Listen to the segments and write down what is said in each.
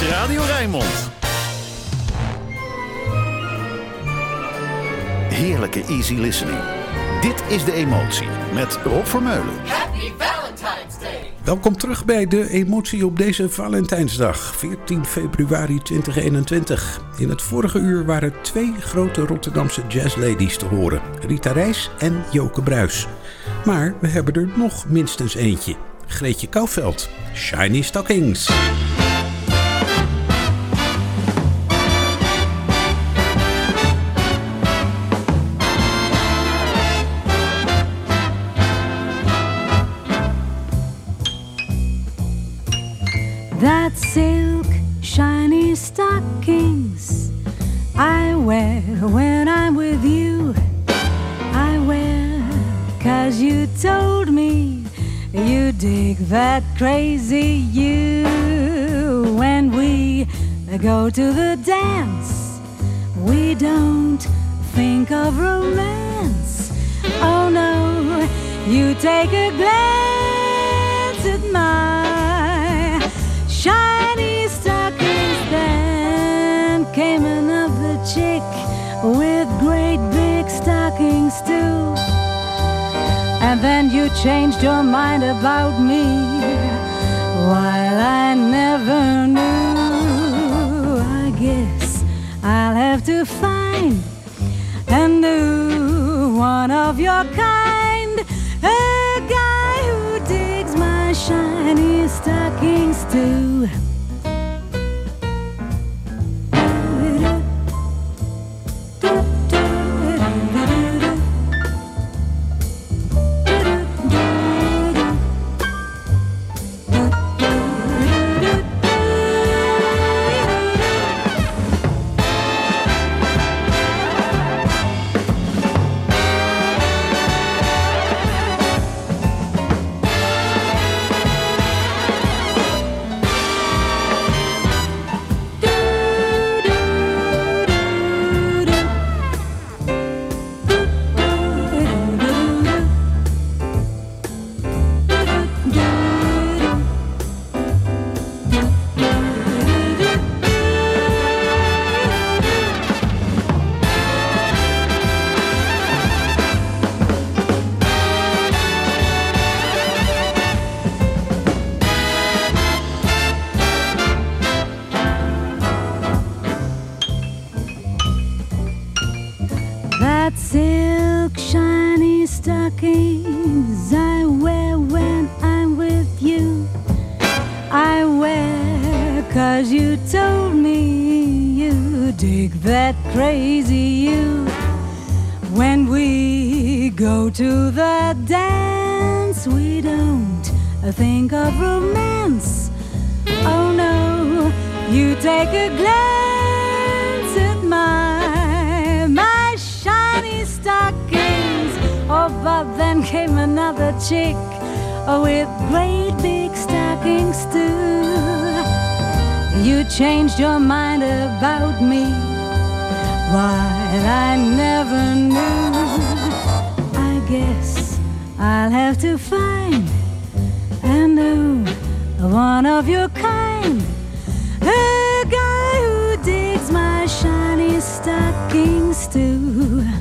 is Radio Rijnmond. Heerlijke easy listening. Dit is De Emotie met Rob Vermeulen. Happy Valentine's Day. Welkom terug bij De Emotie op deze Valentijnsdag, 14 februari 2021. In het vorige uur waren twee grote Rotterdamse jazzladies te horen. Rita Reis en Joke Bruis. Maar we hebben er nog minstens eentje. Greetje Kouwveld, Shiny Stockings. Silk, shiny stockings I wear when I'm with you. I wear cause you told me you dig that crazy you. When we go to the dance, we don't think of romance. Oh no, you take a glance at my stockings too. And then you changed your mind about me while I never knew. I guess I'll have to find a new one of your kind. Came another chick with great big stockings too. You changed your mind about me while I never knew. I guess I'll have to find a new one of your kind. A guy who digs my shiny stockings too.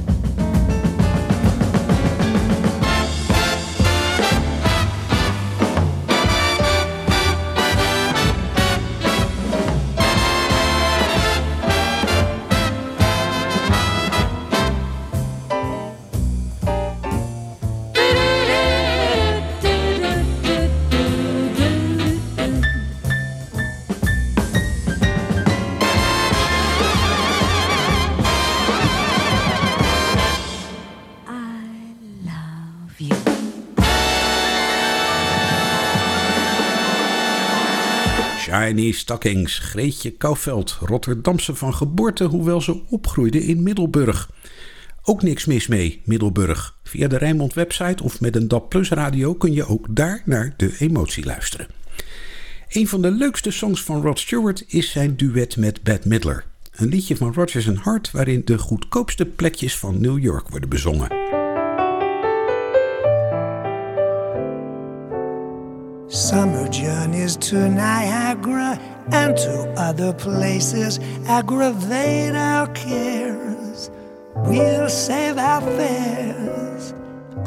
Shiny Stockings, Greetje Kouwveld, Rotterdamse van geboorte, hoewel ze opgroeide in Middelburg. Ook niks mis mee, Middelburg. Via de Rijnmond website of met een DAP Plus radio kun je ook daar naar de emotie luisteren. Een van de leukste songs van Rod Stewart is zijn duet met Bette Midler. Een liedje van Rodgers Hart waarin de goedkoopste plekjes van New York worden bezongen. Summer journeys to Niagara and to other places aggravate our cares. We'll save our fares.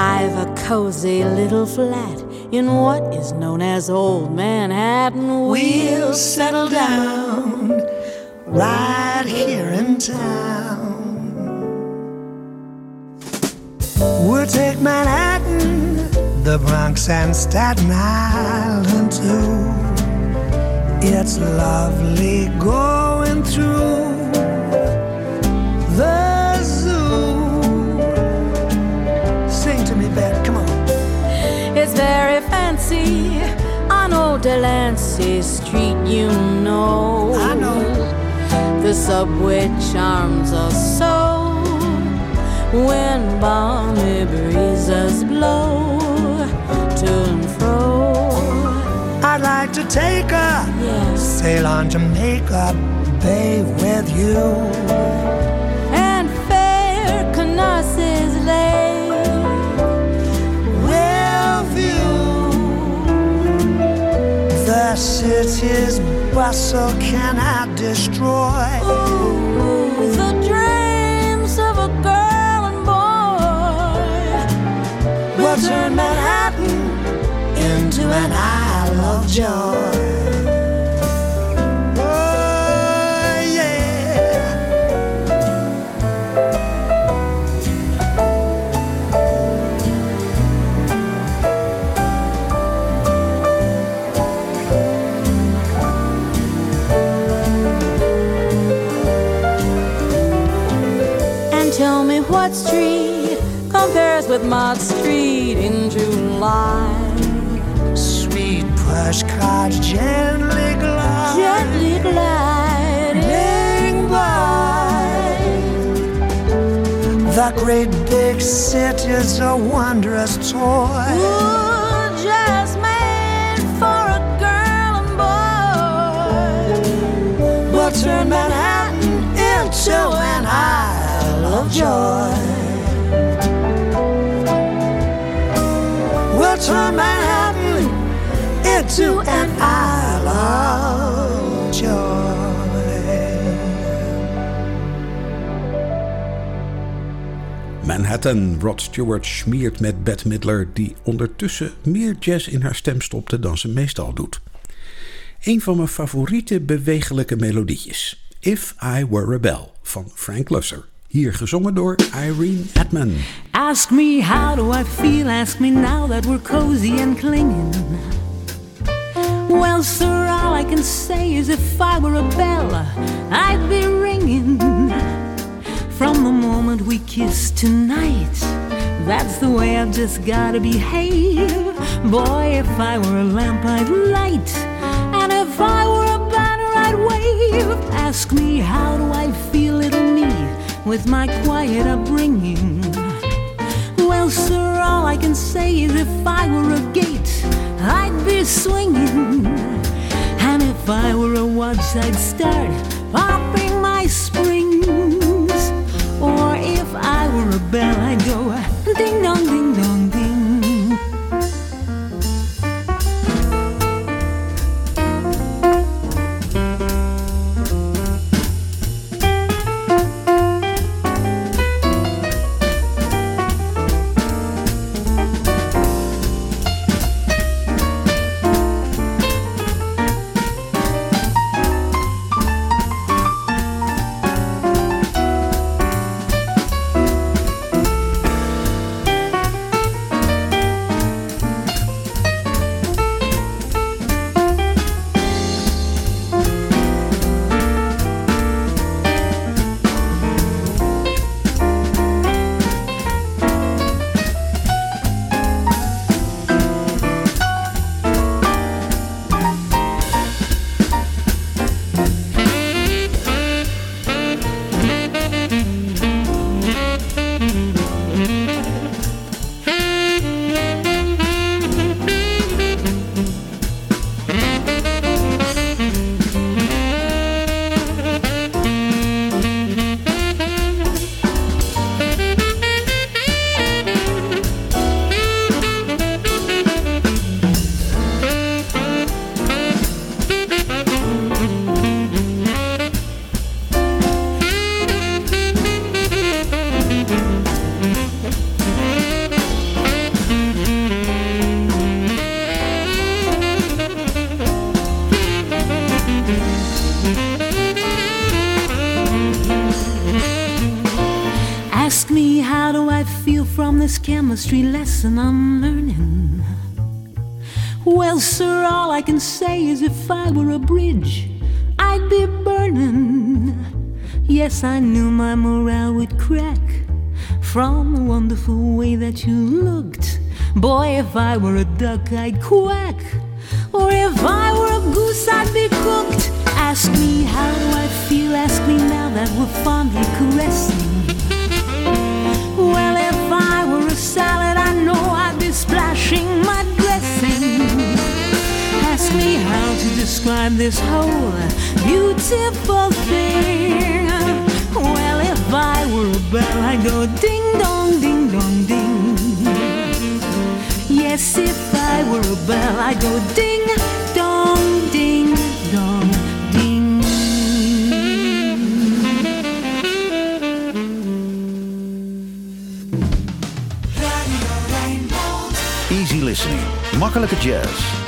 I've a cozy little flat in what is known as Old Manhattan. We'll settle down right here in town. We'll take Manhattan, the Bronx, and Staten Island too. It's lovely going through the zoo. Sing to me, Beth, come on. It's very fancy on old Delancey Street, you know. I know. The subway charms us so when balmy breezes blow I'd like to take a Yes, sail on Jamaica Bay with you. and fair Canarsie's lay. Well view the city's bustle cannot destroy. Ooh, the dreams of a girl and boy. We'll turn Manhattan into an Isle of Joy. Great big city's a wondrous toy. Ooh, just made for a girl and boy. We'll turn Manhattan into an Isle of Joy. We'll turn Manhattan into an Isle Manhattan, Rod Stewart smeert met Bette Midler, die ondertussen meer jazz in haar stem stopte dan ze meestal doet. Een van mijn favoriete bewegelijke melodietjes. If I Were a Bell van Frank Lusser. Hier gezongen door Irene Edman. Ask me how do I feel, ask me now that we're cozy and clinging. Well, sir, all I can say is if I were a bell, I'd be ringing. From the moment we kissed tonight, that's the way I've just gotta behave. Boy, if I were a lamp, I'd light, and if I were a banner, I'd wave. Ask me how do I feel, little me, with my quiet upbringing. Well, sir, all I can say is if I were a gate, I'd be swinging. And if I were a watch, I'd start popping I bell, I'd go ding dong, ding. Lesson I'm learning? Well, sir, all I can say is if I were a bridge, I'd be burning. Yes, I knew my morale would crack from the wonderful way that you looked. Boy, if I were a duck, I'd quack. Or if I were a goose, I'd be cooked. Ask me how I feel, ask me now that we're fondly caressing. Describe this whole beautiful thing. Well, if I were a bell, I'd go ding dong, ding dong, ding. Yes, if I were a bell, I'd go ding dong, ding dong, ding. Easy listening. Makkelijke jazz.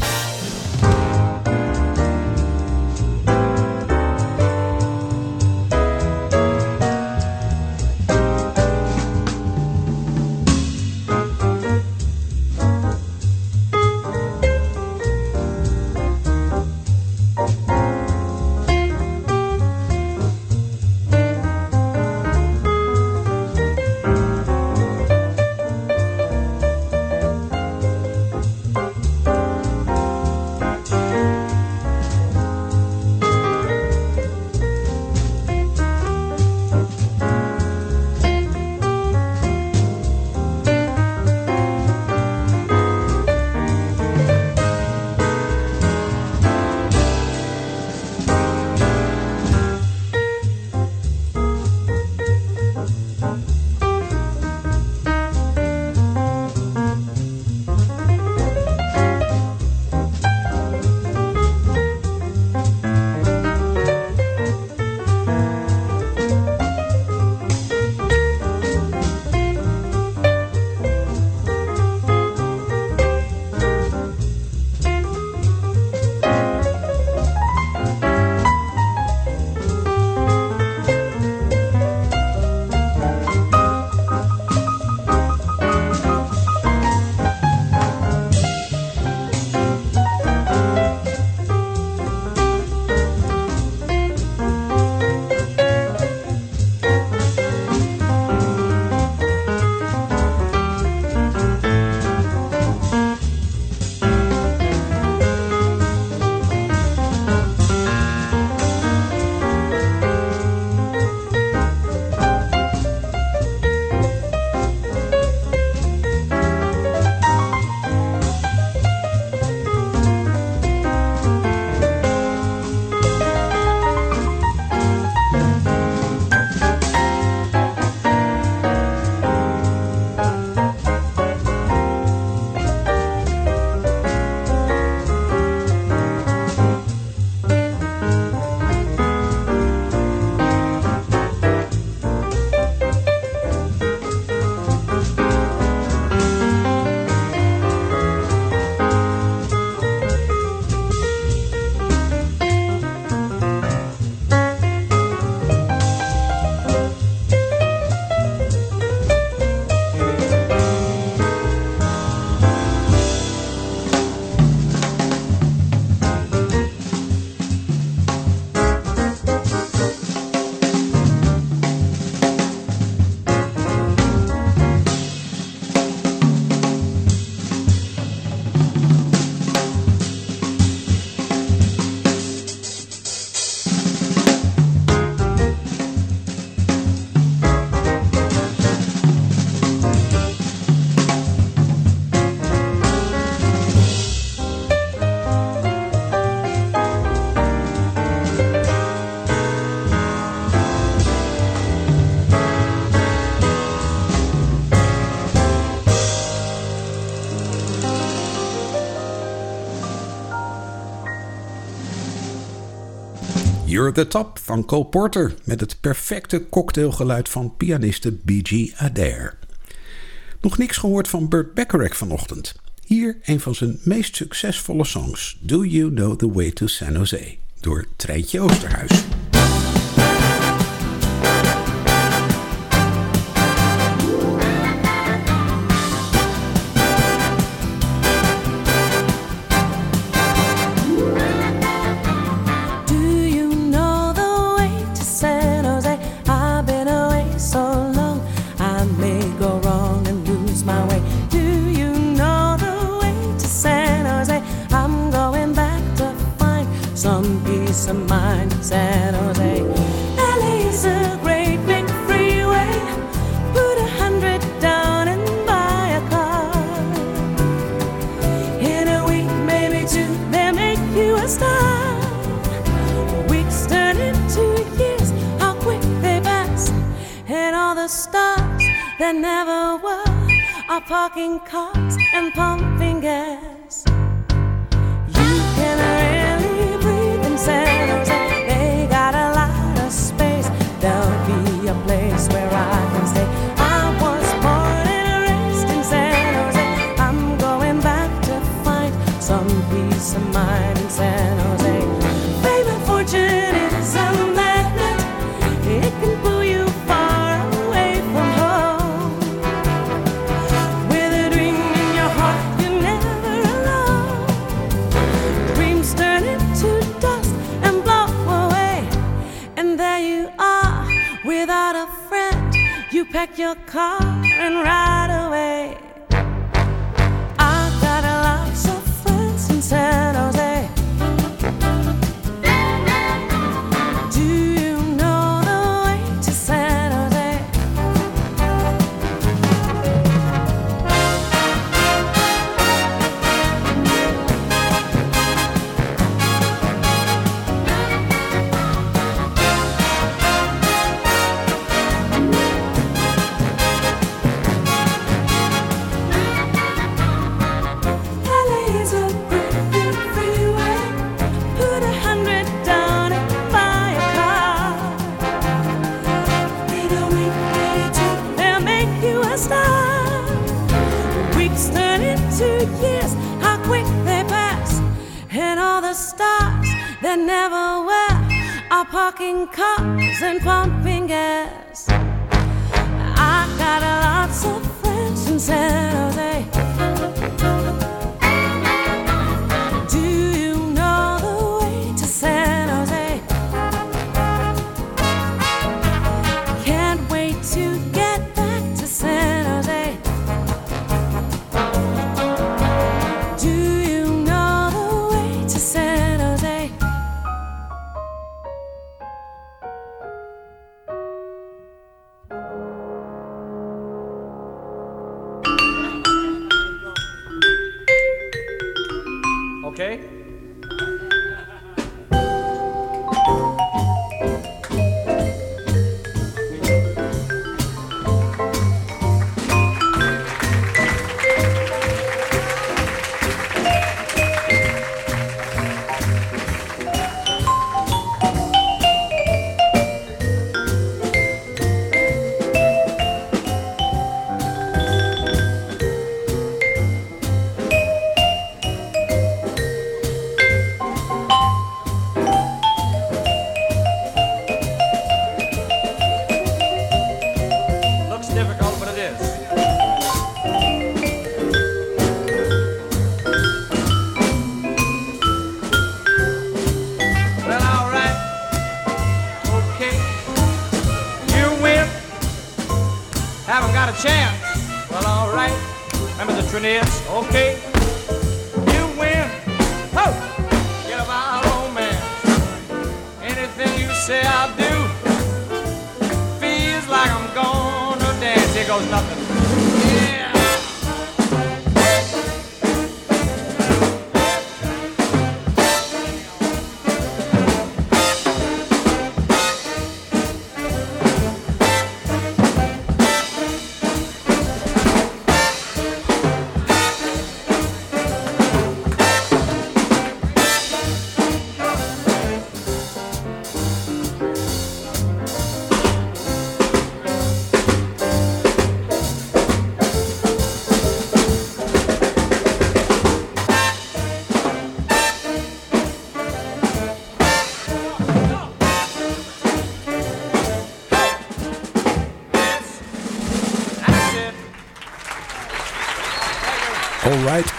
The Top van Cole Porter met het perfecte cocktailgeluid van pianiste B.G. Adair. Nog niks gehoord van Burt Bacharach vanochtend. Hier een van zijn meest succesvolle songs, Do You Know the Way to San Jose, door Treintje Oosterhuis. parking cars and pumps.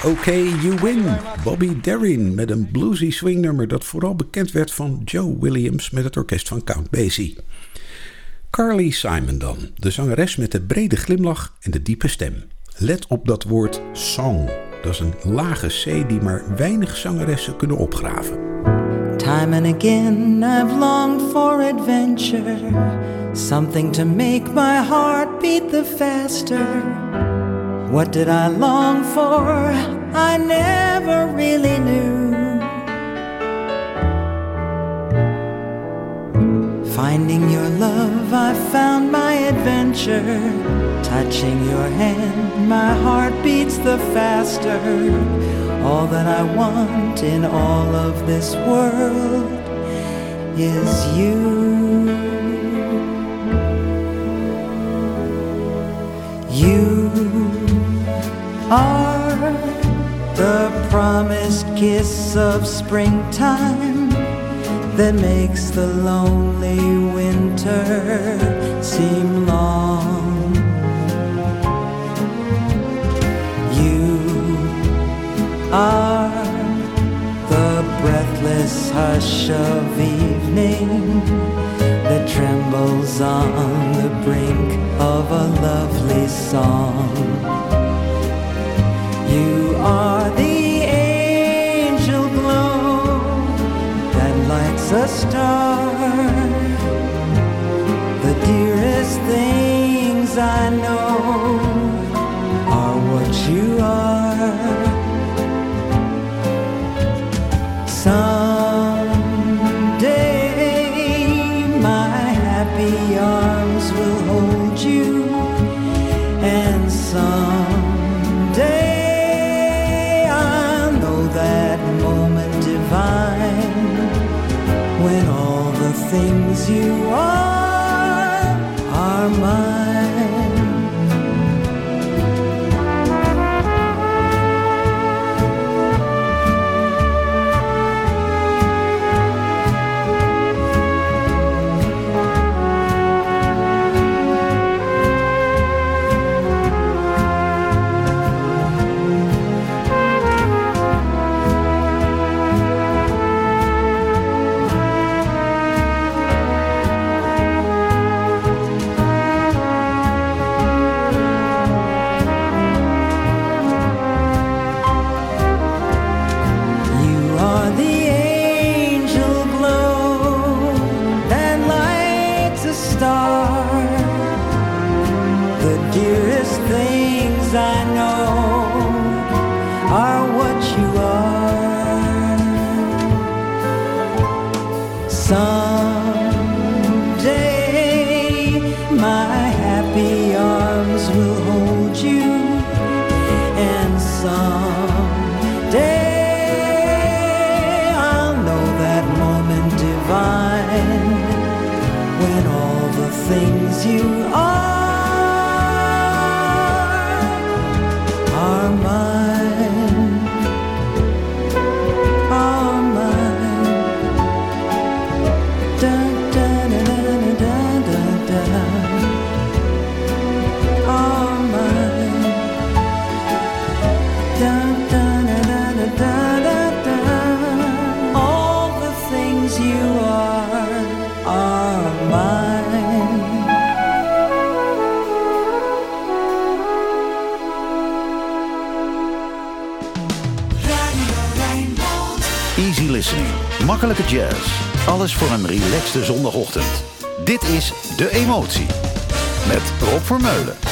OK You Win. Bobby Darin met een bluesy swingnummer dat vooral bekend werd van Joe Williams met het orkest van Count Basie. Carly Simon dan, de zangeres met de brede glimlach en de diepe stem. Let op dat woord song. Dat is een lage C die maar weinig zangeressen kunnen opgraven. Time and again I've longed for adventure. Something to make my heart beat the faster. What did I long for? I never really knew. Finding your love, I found my adventure. Touching your hand, my heart beats the faster. All that I want in all of this world is you. You are the promised kiss of springtime that makes the lonely winter seem long. You are the breathless hush of evening that trembles on the brink of a lovely song. You are the angel glow that lights a star. The dearest things I know een relaxte zondagochtend. Dit is De Emotie. Met Rob Vermeulen.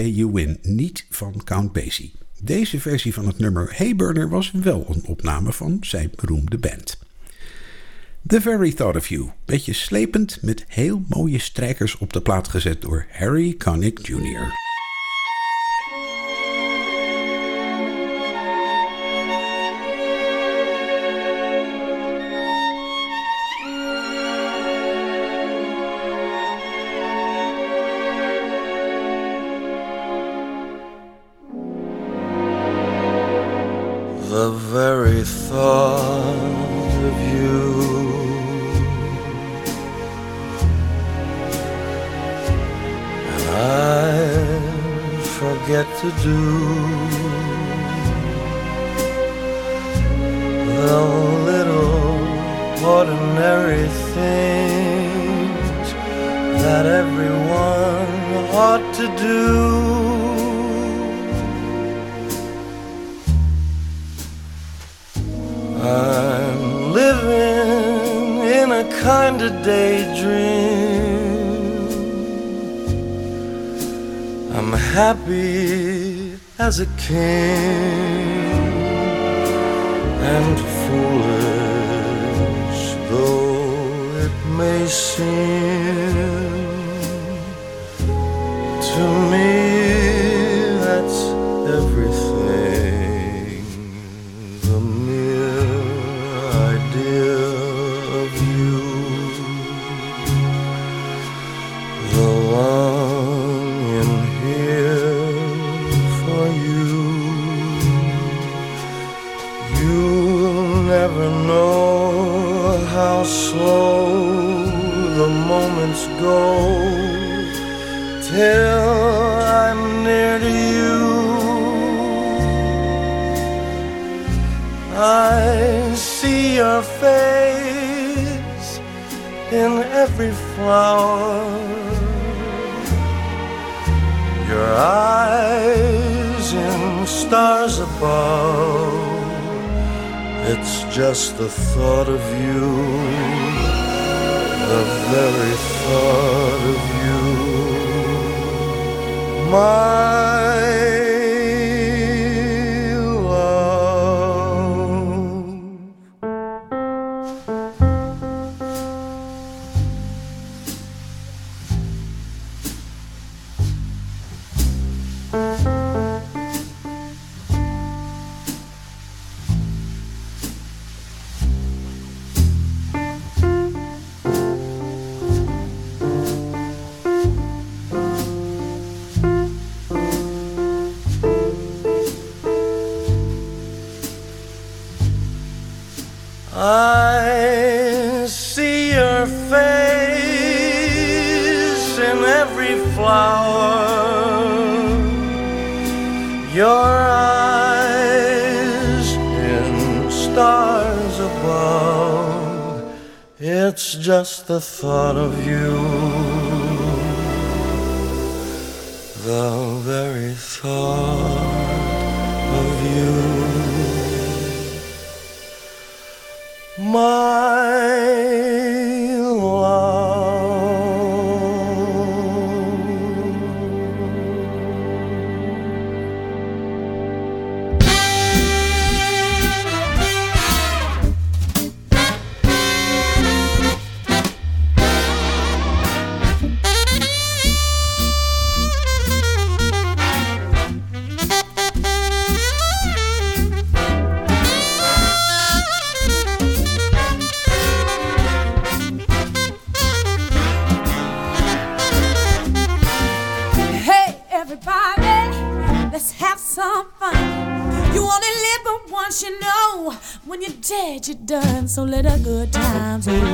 You Win, niet van Count Basie. Deze versie van het nummer Hey Burner was wel een opname van zijn beroemde band. The Very Thought of You, beetje slepend met heel mooie strijkers op de plaat gezet door Harry Connick Jr. thought of you. And I forget to do The little ordinary things That everyone ought to do living in a kind of daydream. I'm happy as a king and foolish though it may seem slow the moments go till I'm near to you. I see your face in every flower. Your eyes in stars above. It's just the thought of you, the very thought of you. My the So let the good times roll.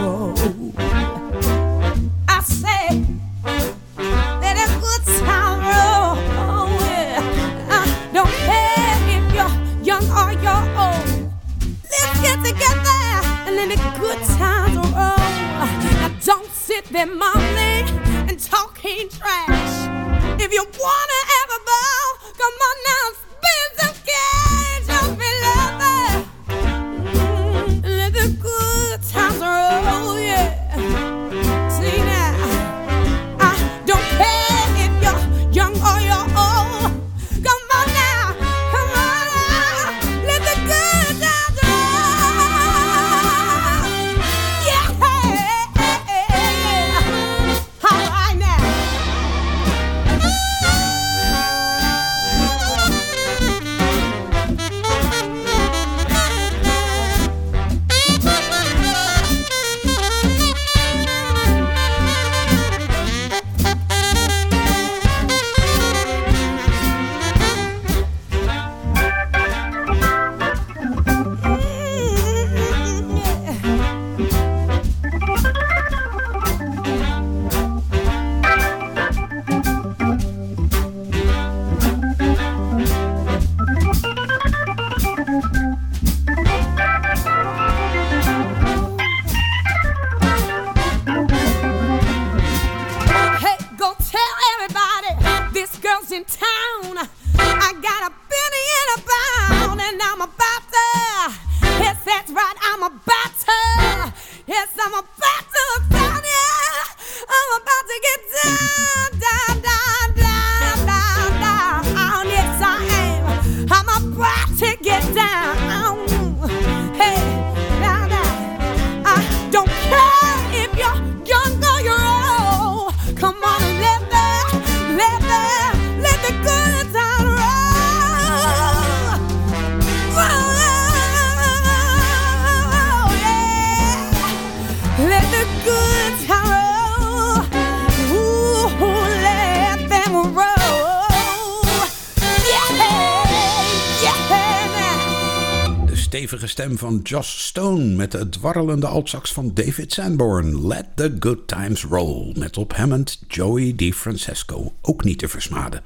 Stem van Joss Stone met de dwarrelende altsax van David Sanborn. Let the good times roll met op Hammond Joey DiFrancesco, ook niet te versmaden.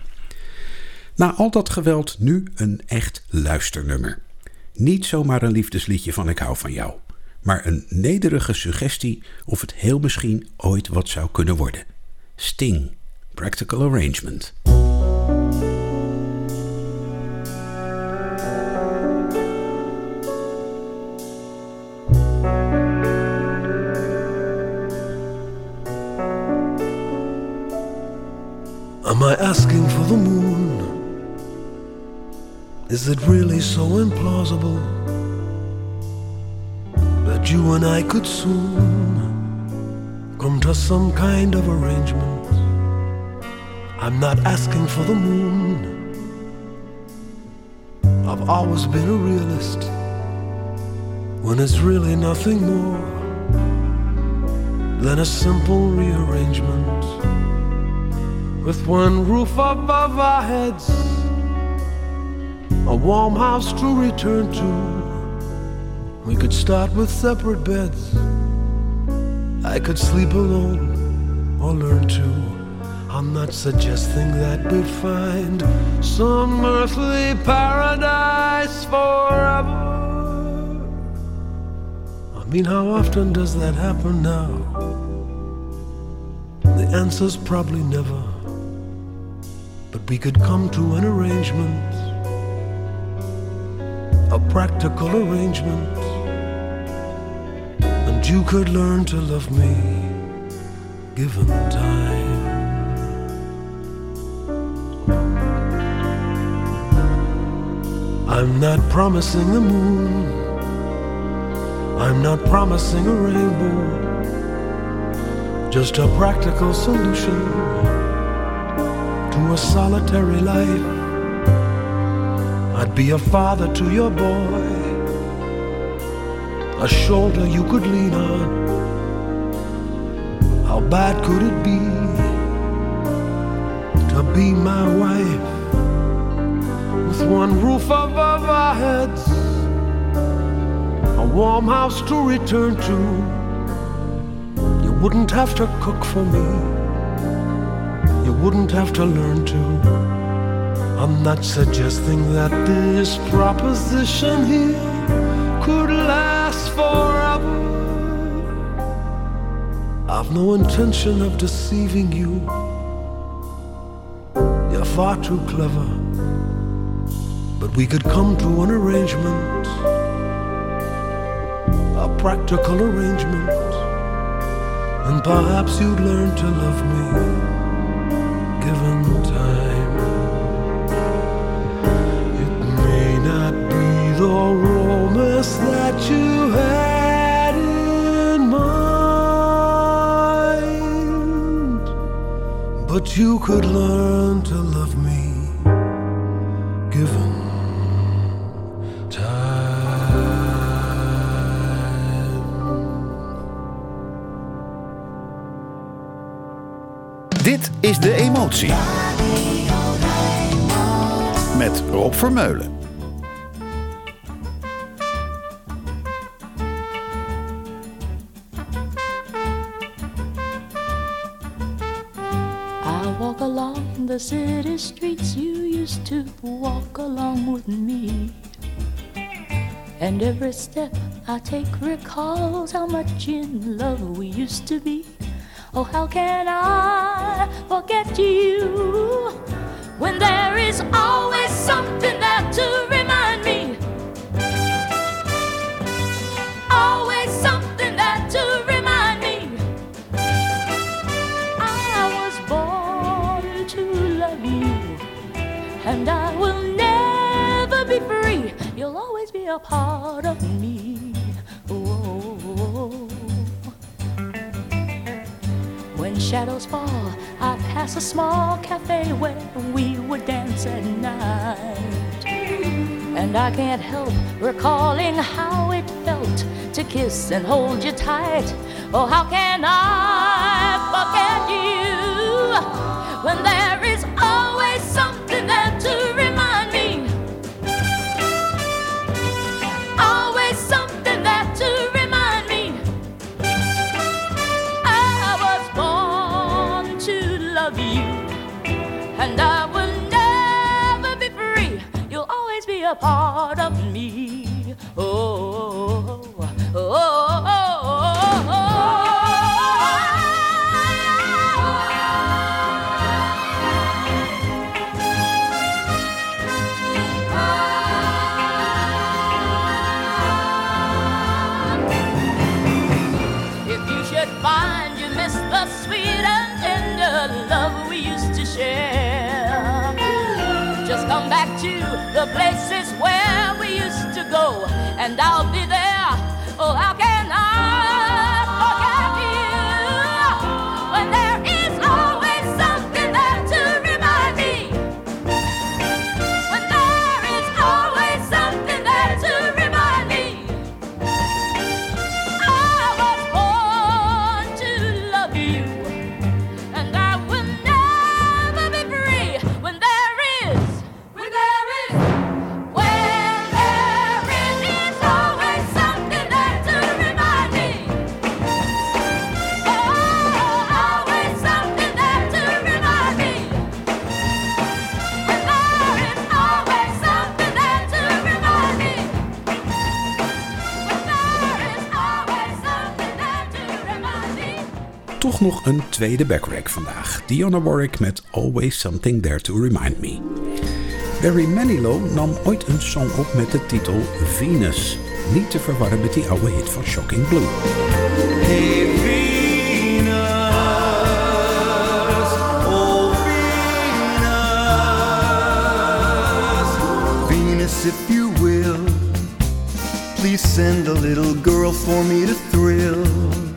Na al dat geweld nu een echt luisternummer. Niet zomaar een liefdesliedje van Ik hou van jou, maar een nederige suggestie of het heel misschien ooit wat zou kunnen worden. Sting, Practical Arrangement. Is it really so implausible that you and I could soon come to some kind of arrangement? I'm not asking for the moon. I've always been a realist when it's really nothing more than a simple rearrangement with one roof above our heads, a warm house to return to. We could start with separate beds. I could sleep alone or learn to. I'm not suggesting that we'd find some earthly paradise forever. I mean, how often does that happen now? The answer's probably never but we could come to an arrangement, practical arrangement, and you could learn to love me given time. I'm not promising the moon, I'm not promising a rainbow, just a practical solution to a solitary life. I'd be a father to your boy, a shoulder you could lean on. How bad could it be to be my wife with one roof above our heads, a warm house to return to? You wouldn't have to cook for me you wouldn't have to learn to. I'm not suggesting that this proposition here could last forever. I've no intention of deceiving you. You're far too clever. But we could come to an arrangement, a practical arrangement, and perhaps you'd learn to love me romance that you had in mind, but you could learn to love me given Dit is De Emotie. Met Rob Vermeulen. Along the city streets you used to walk along with me. And every step I take recalls how much in love we used to be. Oh, how can I forget you when there is always something a part of me. Oh. When shadows fall, I pass a small cafe where we would dance at night. And I can't help recalling how it felt to kiss and hold you tight. Oh, how can I forget you when there is a part of me. Oh, oh, oh, oh, If you should find you miss the sweet and I'll be there. Nog een tweede backrack vandaag. Dionne Warwick met Always Something There To Remind Me. Barry Manilow nam ooit een song op met de titel Venus. Niet te verwarren met die oude hit van Shocking Blue. Hey Venus, oh Venus, Venus, if you will, please send a little girl for me to thrill.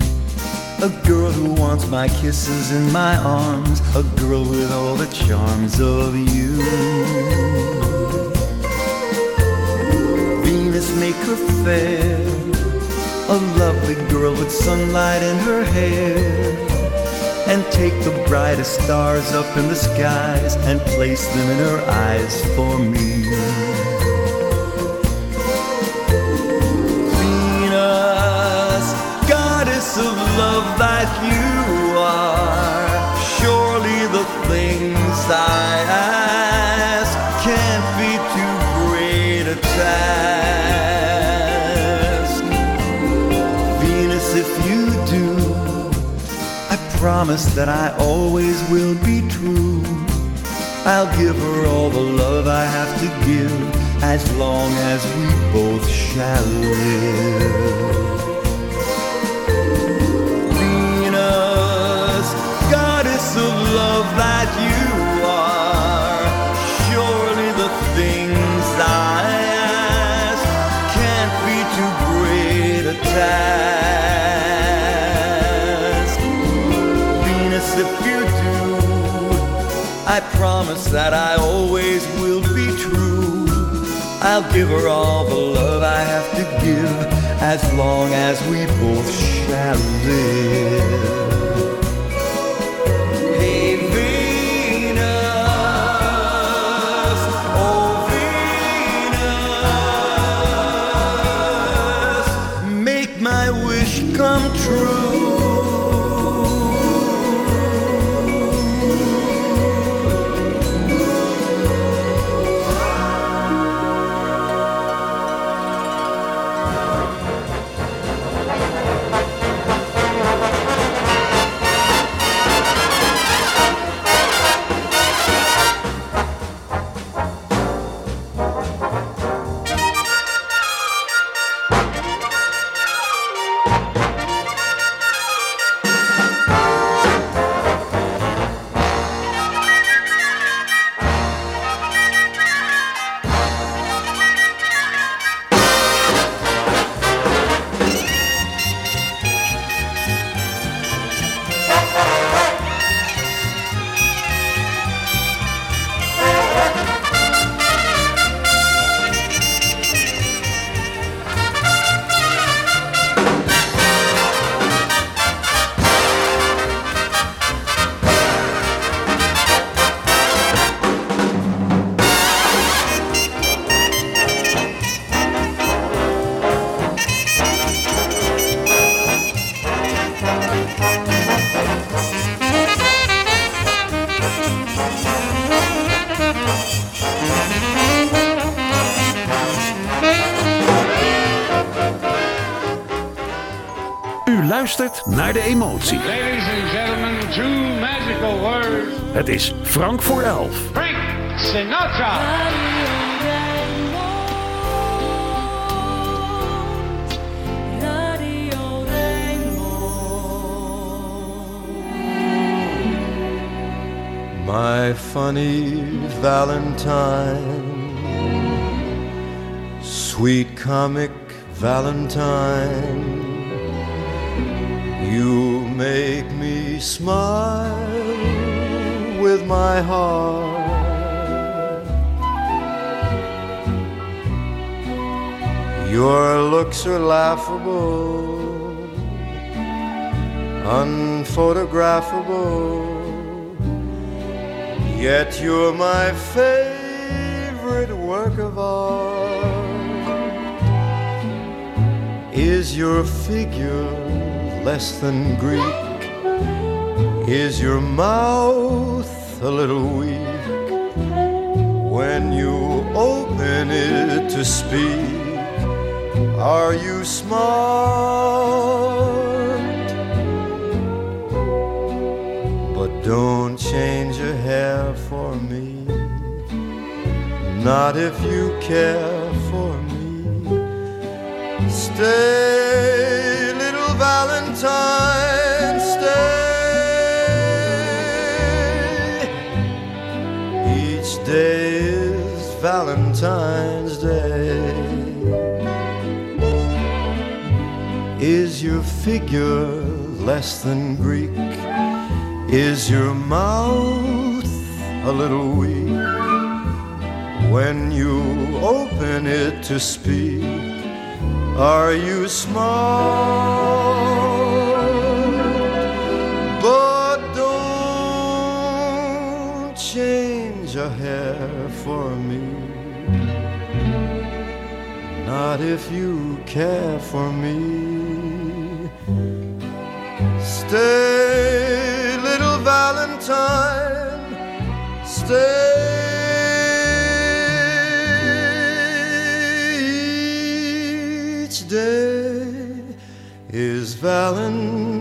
A girl who wants my kisses in my arms, a girl with all the charms of you. Venus, make her fair. A lovely girl with sunlight in her hair. And take the brightest stars up in the skies and place them in her eyes for me. Of love that you are. Surely the things I ask can't be too great a task. Venus, if you do, I promise that I always will be true. I'll give her all the love I have to give as long as we both shall live. That you are, surely the things I ask can't be too great a task. Venus, if you do, I promise that I always will be true. I'll give her all the love I have to give as long as we both shall live. Luistert naar de emotie. Ladies and gentlemen, two magical words. Het is Frank voor elf. Frank Sinatra. My funny Valentine, sweet comic Valentine, make me smile with my heart. Your looks are laughable, unphotographable. Yet you're my favorite work of art. Is your figure less than Greek? Is your mouth a little weak? When you open it to speak, are you smart? But don't change your hair for me. Not if you care for me. Stay, little Valentine, stay. Each day is Valentine's Day. Is your figure less than Greek? Is your mouth a little weak when you open it to speak? Are you smart? Not if you care for me. Stay, little Valentine, stay. Each day is Valentine's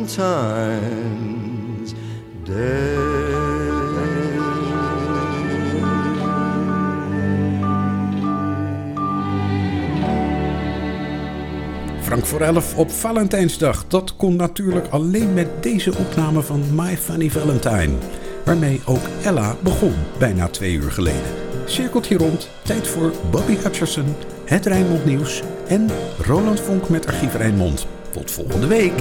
Frank voor 11 op Valentijnsdag. Dat kon natuurlijk alleen met deze opname van My Funny Valentine. Waarmee ook Ella begon, bijna twee uur geleden. Cirkelt hier rond, tijd voor Bobby Hutcherson, het Rijnmond Nieuws en Roland Vonk met Archief Rijnmond. Tot volgende week.